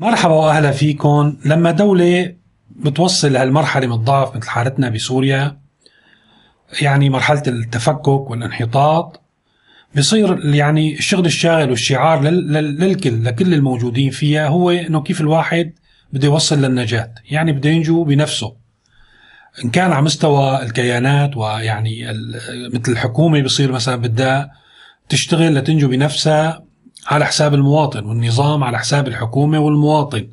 مرحبا وأهلا فيكم. لما دولة بتوصل لهالمرحلة من الضعف مثل حالتنا بسوريا يعني مرحلة التفكك والانحطاط بصير يعني الشغل الشاغل والشعار للكل لكل الموجودين فيها هو إنه كيف الواحد بده يوصل للنجاة يعني بده ينجو بنفسه. إن كان على مستوى الكيانات ويعني مثل الحكومة بصير مثلا بدها تشتغل لتنجو بنفسها على حساب المواطن والنظام على حساب الحكومة والمواطن.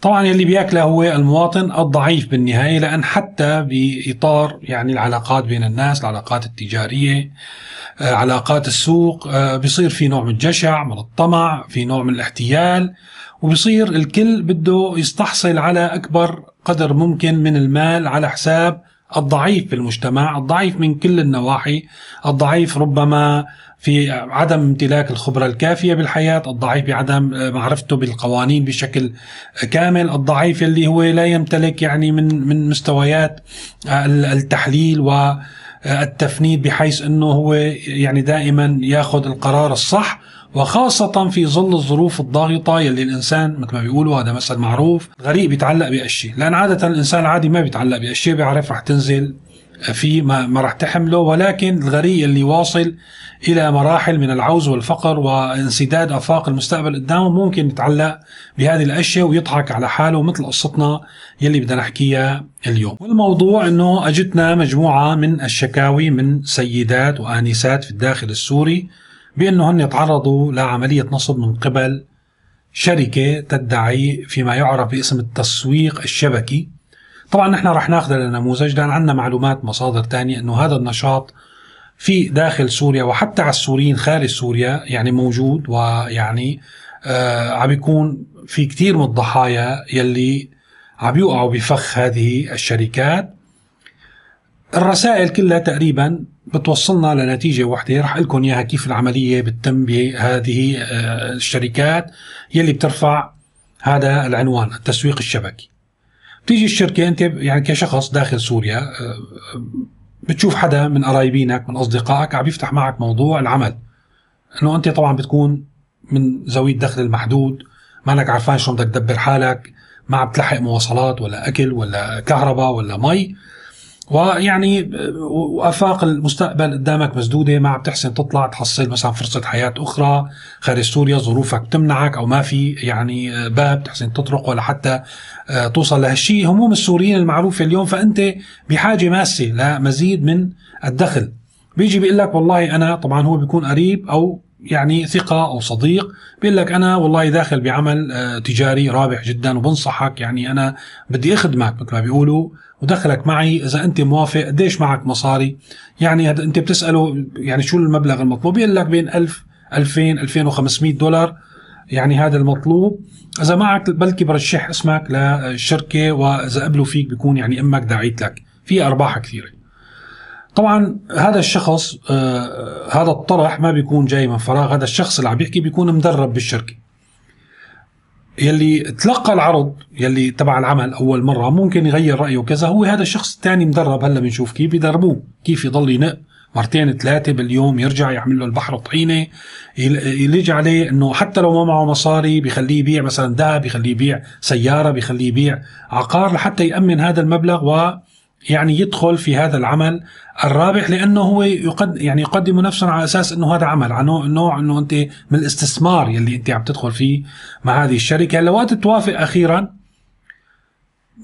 طبعا يلي بياكله هو المواطن الضعيف بالنهاية لأن حتى بإطار يعني العلاقات بين الناس العلاقات التجارية آه، علاقات السوق آه، بيصير في نوع من الجشع من الطمع في نوع من الاحتيال وبصير الكل بده يستحصل على أكبر قدر ممكن من المال على حساب الضعيف في المجتمع الضعيف من كل النواحي الضعيف ربما في عدم امتلاك الخبرة الكافية بالحياة الضعيف بعدم معرفته بالقوانين بشكل كامل الضعيف اللي هو لا يمتلك يعني من من مستويات التحليل والتفنيد بحيث إنه هو يعني دائما ياخذ القرار الصح وخاصة في ظل الظروف الضاغطة يلي الإنسان مثل ما بيقولوا هذا مثل معروف غريب بيتعلق بأشياء لأن عادة الإنسان العادي ما بيتعلق بأشياء بيعرف رح تنزل في ما, ما رح تحمله. ولكن الغري اللي واصل إلى مراحل من العوز والفقر وانسداد آفاق المستقبل قدامه ممكن يتعلق بهذه الأشياء ويضحك على حاله مثل قصتنا يلي بدنا نحكيها اليوم. والموضوع أنه أجتنا مجموعة من الشكاوي من سيدات وآنسات في الداخل السوري بأنه هن تعرضوا لعملية نصب من قبل شركة تدعي فيما يعرف باسم التسويق الشبكي. طبعا نحن رح ناخذ النموذج لأن عندنا معلومات مصادر تانية أنه هذا النشاط في داخل سوريا وحتى على السوريين خارج سوريا يعني موجود ويعني آه عم بيكون في كثير من الضحايا يلي عم يوقعوا بفخ هذه الشركات. الرسائل كلها تقريبا بتوصلنا لنتيجة واحدة. رح لكم إياها كيف العملية بتتم بهذه آه، الشركات يلي بترفع هذا العنوان التسويق الشبكي. بتيجي الشركة أنت يعني كشخص داخل سوريا آه، بتشوف حدا من قرايبينك من أصدقائك عم يفتح معك موضوع العمل. أنه أنت طبعا بتكون من ذوي الدخل المحدود ما لك عارفان شلون بدك تدبر حالك ما عم تلحق مواصلات ولا أكل ولا كهرباء ولا مي. ويعني وأفاق المستقبل قدامك مسدودة ما عم تحسن تطلع تحصل مثلا فرصة حياة أخرى. خارج سوريا ظروفك تمنعك أو ما في يعني باب تحسن تطرق ولا حتى آه، توصل لهالشيء. هموم السوريين المعروفة اليوم فأنت بحاجة ماسة لمزيد من الدخل. بيجي بيقول لك والله أنا طبعا هو بيكون قريب أو يعني ثقة أو صديق بيقول لك أنا والله داخل بعمل آه، تجاري رابح جدا وبنصحك يعني أنا بدي أخدمك مثل ما بيقولوا. ودخلك معي إذا أنت موافق. قديش معك مصاري؟ يعني أنت بتسأله يعني شو المبلغ المطلوب؟ يقول لك بين 1000 2000 2500 دولار. يعني هذا المطلوب. إذا معك بلكي برشح اسمك للشركه وإذا قبلوا فيك بيكون يعني أمك داعيت لك. في أرباح كثيرة. طبعا هذا الشخص آه هذا الطرح ما بيكون جاي من فراغ. هذا الشخص اللي عم بيحكي بيكون مدرب بالشركة. يلي تلقى العرض يلي تبع العمل أول مرة ممكن يغير رأيه وكذا هو هذا الشخص الثاني مدرب هلا بنشوف كيف يدربوه كيف يضل ينق. مرتين ثلاثة باليوم يرجع يعمل له البحر طحينة يلج عليه إنه حتى لو ما معه مصاري بيخليه يبيع مثلا ذهب بيخليه يبيع سيارة بيخليه يبيع عقار لحتى يأمن هذا المبلغ و يعني يدخل في هذا العمل الرابح لأنه هو يقد يعني يقدم نفسه على أساس إنه هذا عمل على نوع إنه أنت من الاستثمار يلي أنت عم تدخل فيه مع هذه الشركة. هلا وقت توافق أخيرا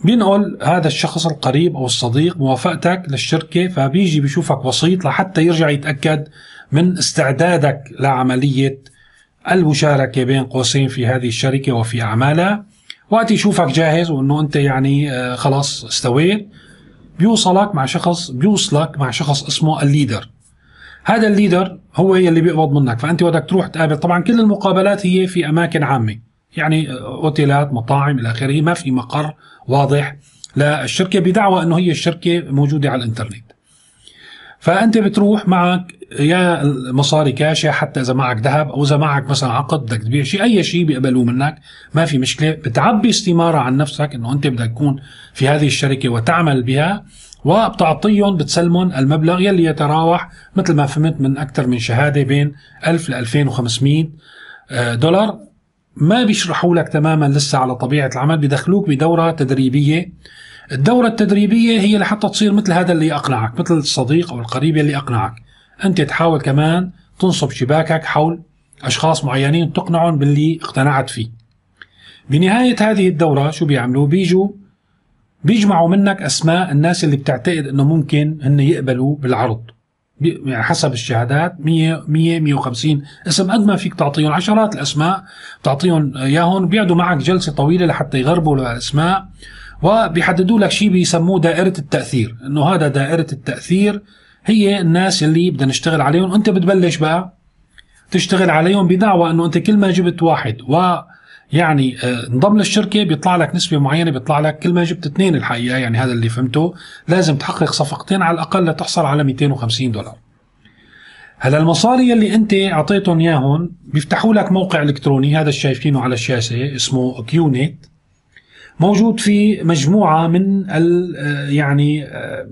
بينقل هذا الشخص القريب أو الصديق موافقتك للشركة فبيجي بيشوفك وسيط لحتى يرجع يتأكد من استعدادك لعملية المشاركة بين قوسين في هذه الشركة وفي أعمالها. وقت يشوفك جاهز وإنه أنت يعني آه، خلاص استويت بيوصلك مع شخص بيوصلك مع شخص اسمه ال leader. هذا ال leader هو اللي بيقبض منك. فأنت بدك تروح تقابل. طبعا كل المقابلات هي في أماكن عامة. يعني أوتيلات مطاعم إلى آخره. ما في مقر واضح. للشركه بدعوى إنه هي الشركة موجودة على الإنترنت. فأنت بتروح معك يا مصاري كاش يا حتى إذا معك ذهب أو إذا معك مثلا عقد بدك تبيع شيء أي شيء بيقبلوه منك ما في مشكلة. بتعبي استمارة عن نفسك إنه أنت بدك تكون في هذه الشركة وتعمل بها وبتعطيهم بتسلمهم المبلغ يلي يتراوح مثل ما فهمت من أكثر من شهادة بين 1000 ل 2500 دولار. ما بيشرحوا لك تماما لسه على طبيعة العمل بدخلوك بدورة تدريبية. الدورة التدريبية هي لحتى تصير مثل هذا اللي أقنعك مثل الصديق أو القريب اللي أقنعك. أنت تحاول كمان تنصب شباكك حول أشخاص معينين تقنعهم باللي اقتنعت فيه. بنهاية هذه الدورة شو بيعملوا؟ بيجوا بيجمعوا منك أسماء الناس اللي بتعتقد أنه ممكن هن يقبلوا بالعرض. يعني حسب الشهادات 100 100 150 اسم قد ما فيك تعطيهم عشرات الأسماء بتعطيهم إياهم بيقعدوا معك جلسة طويلة لحتى يغربوا الأسماء. وبيحددوا لك شيء بيسموه دائرة التأثير إنه هذا دائرة التأثير هي الناس اللي بدنا نشتغل عليهم. أنت بتبلش بقى تشتغل عليهم بدعوى إنه أنت كل ما جبت واحد و يعني آه، انضم للشركة بيطلع لك نسبة معينة بيطلع لك كل ما جبت اثنين الحقيقة يعني هذا اللي فهمته. لازم تحقق صفقتين على الأقل لتحصل على 250 دولار. هلا المصاري اللي أنت أعطيتهم إياهم بيفتحوا لك موقع إلكتروني هذا شايفينه على الشاشة اسمه كيونيت موجود فيه مجموعة من ال آه، يعني آه،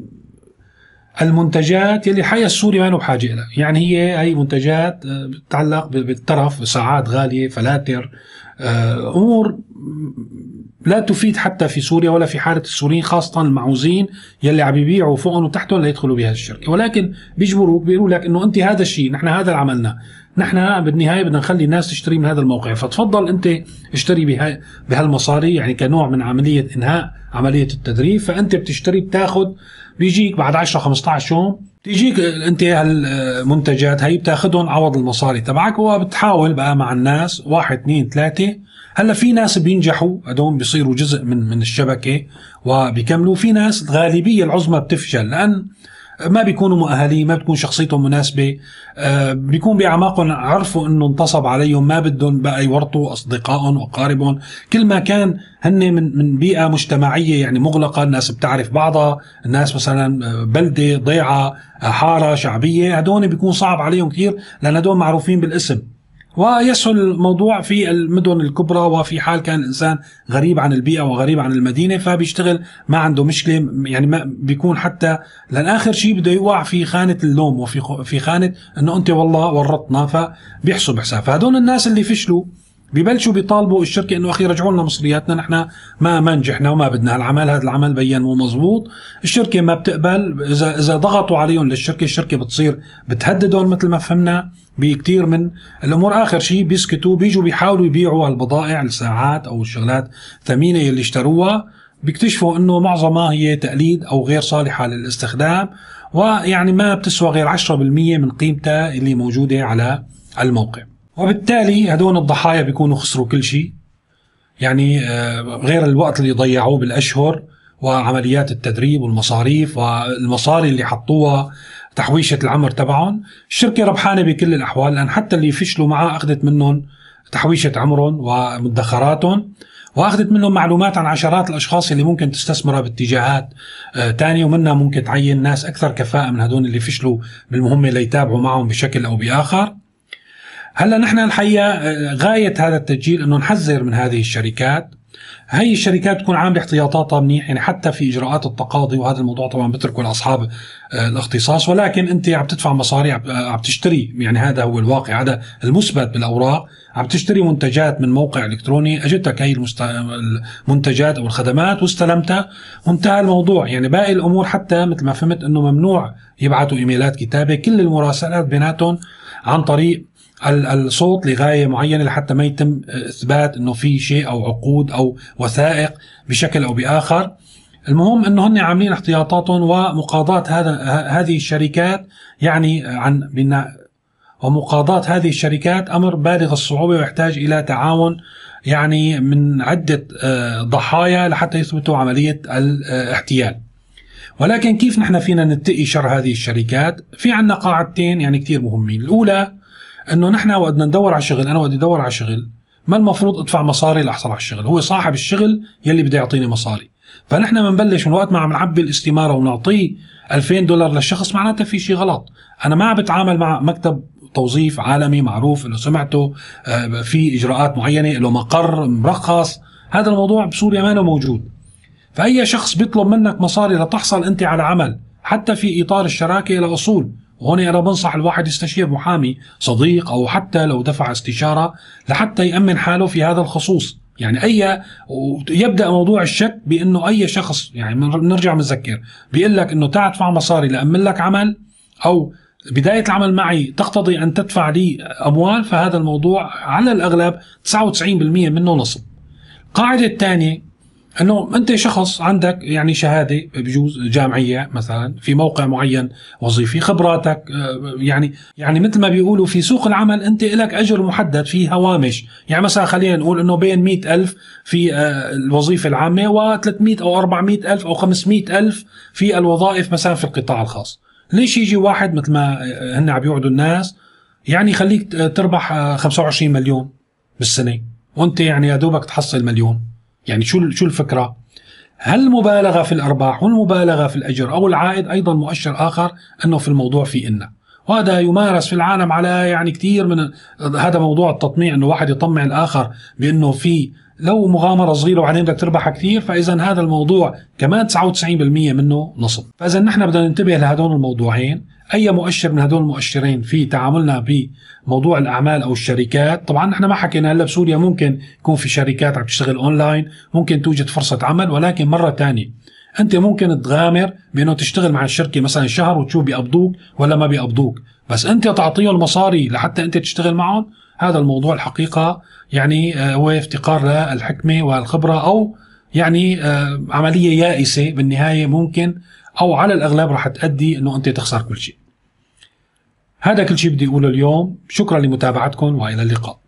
المنتجات يلي الحقيقة السوري ما بحاجة لها يعني هي هي منتجات بتتعلق بالترف ساعات غالية فلاتر آه، أمور لا تفيد حتى في سوريا ولا في حاله السوريين خاصة المعوزين يلي عم يبيعوا فوقهم وتحتهم ليدخلوا بهذه الشركة. ولكن بيجبروك بيقولوا لك إنه أنت هذا الشيء نحن هذا اللي عملناه. نحن بالنهاية بدنا نخلي الناس تشتري من هذا الموقع. فتفضل أنت اشتري بها بهالمصاري يعني كنوع من عملية إنهاء عملية التدريب. فأنت بتشتري بتاخذ بيجيك بعد 10 15 يوم تيجيك أنت هالمنتجات هي بتاخذهم عوض المصاري تبعك وبتحاول بقى مع الناس واحد اثنين ثلاثة. هلأ في ناس بينجحوا هدول بيصيروا جزء من من الشبكة وبيكملوا. في ناس الغالبية العظمى بتفشل لأن ما بيكونوا مؤهلين ما بتكون شخصيتهم مناسبة آه بيكون بأعماقهم عرفوا أنه انتصب عليهم ما بدهم بقى يورطوا أصدقائهم وأقاربهم. كل ما كان هن من من بيئة مجتمعية يعني مغلقة الناس بتعرف بعضها الناس مثلا آه، بلدة ضيعة آه، حارة شعبية هدول بيكون صعب عليهم كثير لأن هدول معروفين بالاسم. ويسهل الموضوع في المدن الكبرى وفي حال كان الإنسان غريب عن البيئة وغريب عن المدينة فبيشتغل ما عنده مشكلة يعني ما بيكون حتى لأن اخر شيء بده يوقع في خانة اللوم وفي في خانة إنه أنت والله ورطنا فبيحسب حساب. فهدول الناس اللي فشلوا ببلشوا بيطالبوا الشركة إنه أخي رجعوا لنا مصرياتنا نحن ما ما نجحنا وما بدنا هالعمل هذا العمل بين مو مزبوط الشركة ما بتقبل إذا إذا ضغطوا عليهم للشركة الشركة بتصير بتهددهم مثل ما فهمنا بكثير من الأمور. آخر شيء بيسكتوا بيجوا بيحاولوا يبيعوا البضائع الساعات أو الشغلات ثمينة اللي اشتروها. بيكتشفوا إنه معظمها هي تقليد أو غير صالحة للاستخدام ويعني ما بتسوى غير 10% من قيمتها اللي موجودة على الموقع. وبالتالي هدول الضحايا بيكونوا خسروا كل شيء. يعني آه، غير الوقت اللي ضيعوه بالأشهر وعمليات التدريب والمصاريف والمصاري اللي حطوها تحويشة العمر تبعهم. الشركة ربحانة بكل الأحوال. لأن حتى اللي فشلوا معها أخذت منهم تحويشة عمرهم ومدخراتهم وأخذت منهم معلومات عن عشرات الأشخاص اللي ممكن تستثمرها باتجاهات آه تانية ومنها ممكن تعين ناس أكثر كفاءة من هدول اللي فشلوا بالمهمة ليتابعوا معهم بشكل أو بآخر. هلا نحن الحقيقة آه، غاية هذا التسجيل إنه نحذر من هذه الشركات. هي الشركات تكون عاملة احتياطاتها منيح يعني حتى في إجراءات التقاضي وهذا الموضوع طبعا بتركه لأصحاب آه، الاختصاص. ولكن أنت عم تدفع مصاري عم آه، تشتري يعني هذا هو الواقع هذا المثبت بالأوراق. عم تشتري منتجات من موقع إلكتروني اجتك هي المنتجات أو الخدمات واستلمتها. وانتهى الموضوع. يعني باقي الأمور حتى مثل ما فهمت إنه ممنوع يبعثوا إيميلات كتابة. كل المراسلات بيناتهم عن طريق الصوت لغاية معينة لحتى ما يتم إثبات إنه في شيء أو عقود أو وثائق بشكل أو بآخر المهم إنه هن عاملين احتياطاتهم ومقاضاة هذا هذه الشركات يعني عن بناء ومقاضاة هذه الشركات أمر بالغ الصعوبة ويحتاج إلى تعاون يعني من عدة آه، ضحايا لحتى يثبتوا عملية الاحتيال. ولكن كيف نحن فينا نتقي شر هذه الشركات؟ في عنا قاعدتين يعني كثير مهمين، الأولى إنه نحن وقت بدنا ندور على شغل أنا وقت أدور على شغل. ما المفروض أدفع مصاري لأحصل على الشغل؟ هو صاحب الشغل يلي بده يعطيني مصاري. فنحن بنبلش من وقت ما عم نعبي الاستمارة ونعطيه 2000 دولار للشخص معناتها في شيء غلط. أنا ما عم بتعامل مع مكتب توظيف عالمي معروف إنه سمعته آه، في إجراءات معينة له مقر مرخص. هذا الموضوع بسوريا ما موجود. فأي شخص بيطلب منك مصاري لتحصل أنت على عمل حتى في إطار الشراكة إلى أصول. وهون أنا بنصح الواحد يستشير محامي صديق أو حتى لو دفع استشارة لحتى يأمن حاله في هذا الخصوص يعني أي يبدأ موضوع الشك بأنه أي شخص يعني بنرجع بنذكر بيقول لك إنه تعال ادفع مصاري لأمن لك عمل أو بداية العمل معي تقتضي أن تدفع لي أموال فهذا الموضوع على الأغلب 99% منه نصب. القاعده الثانية انه انت شخص عندك يعني شهادة بجوز جامعية مثلا في موقع معين وظيفي خبراتك آه، يعني يعني مثل ما بيقولوا في سوق العمل انت لك أجر محدد في هوامش. يعني مثلا خلينا نقول إنه بين مئة ألف في آه، الوظيفة العامة و300 أو 400 ألف أو 500 ألف في الوظائف مثلا في القطاع الخاص. ليش يجي واحد مثل ما آه، هن عم يوعدوا الناس يعني خليك تربح 25 مليون بالسنة وانت يعني يا دوبك تحصل مليون. يعني شو شو الفكرة؟ هل المبالغه في الأرباح والمبالغه في الأجر أو العائد أيضا مؤشر آخر أنه في الموضوع في إن وهذا يمارس في العالم على يعني كثير من هذا موضوع التطميع إنه واحد يطمع الآخر بإنه في لو مغامرة صغيرة وبعدين بدك تربح كثير فاذا هذا الموضوع كمان 99% منه نصب. فاذا نحن بدنا ننتبه لهدول الموضوعين. أي مؤشر من هدول المؤشرين في تعاملنا بموضوع الأعمال أو الشركات؟ طبعا نحن ما حكينا هلا بسوريا ممكن يكون في شركات عم تشتغل أونلاين ممكن توجد فرصة عمل ولكن مرة ثانية أنت ممكن تغامر بأنه تشتغل مع الشركة مثلا شهر وتشوف بيقبضوك ولا ما بيقبضوك. بس أنت تعطيهم المصاري لحتى أنت تشتغل معهم هذا الموضوع الحقيقة يعني آه، هو افتقار للحكمة والخبرة أو يعني آه، عملية يائسة بالنهاية ممكن أو على الأغلب رح تؤدي إنه أنت تخسر كل شيء. هذا كل شيء بدي أقوله اليوم، شكرا لمتابعتكم وإلى اللقاء.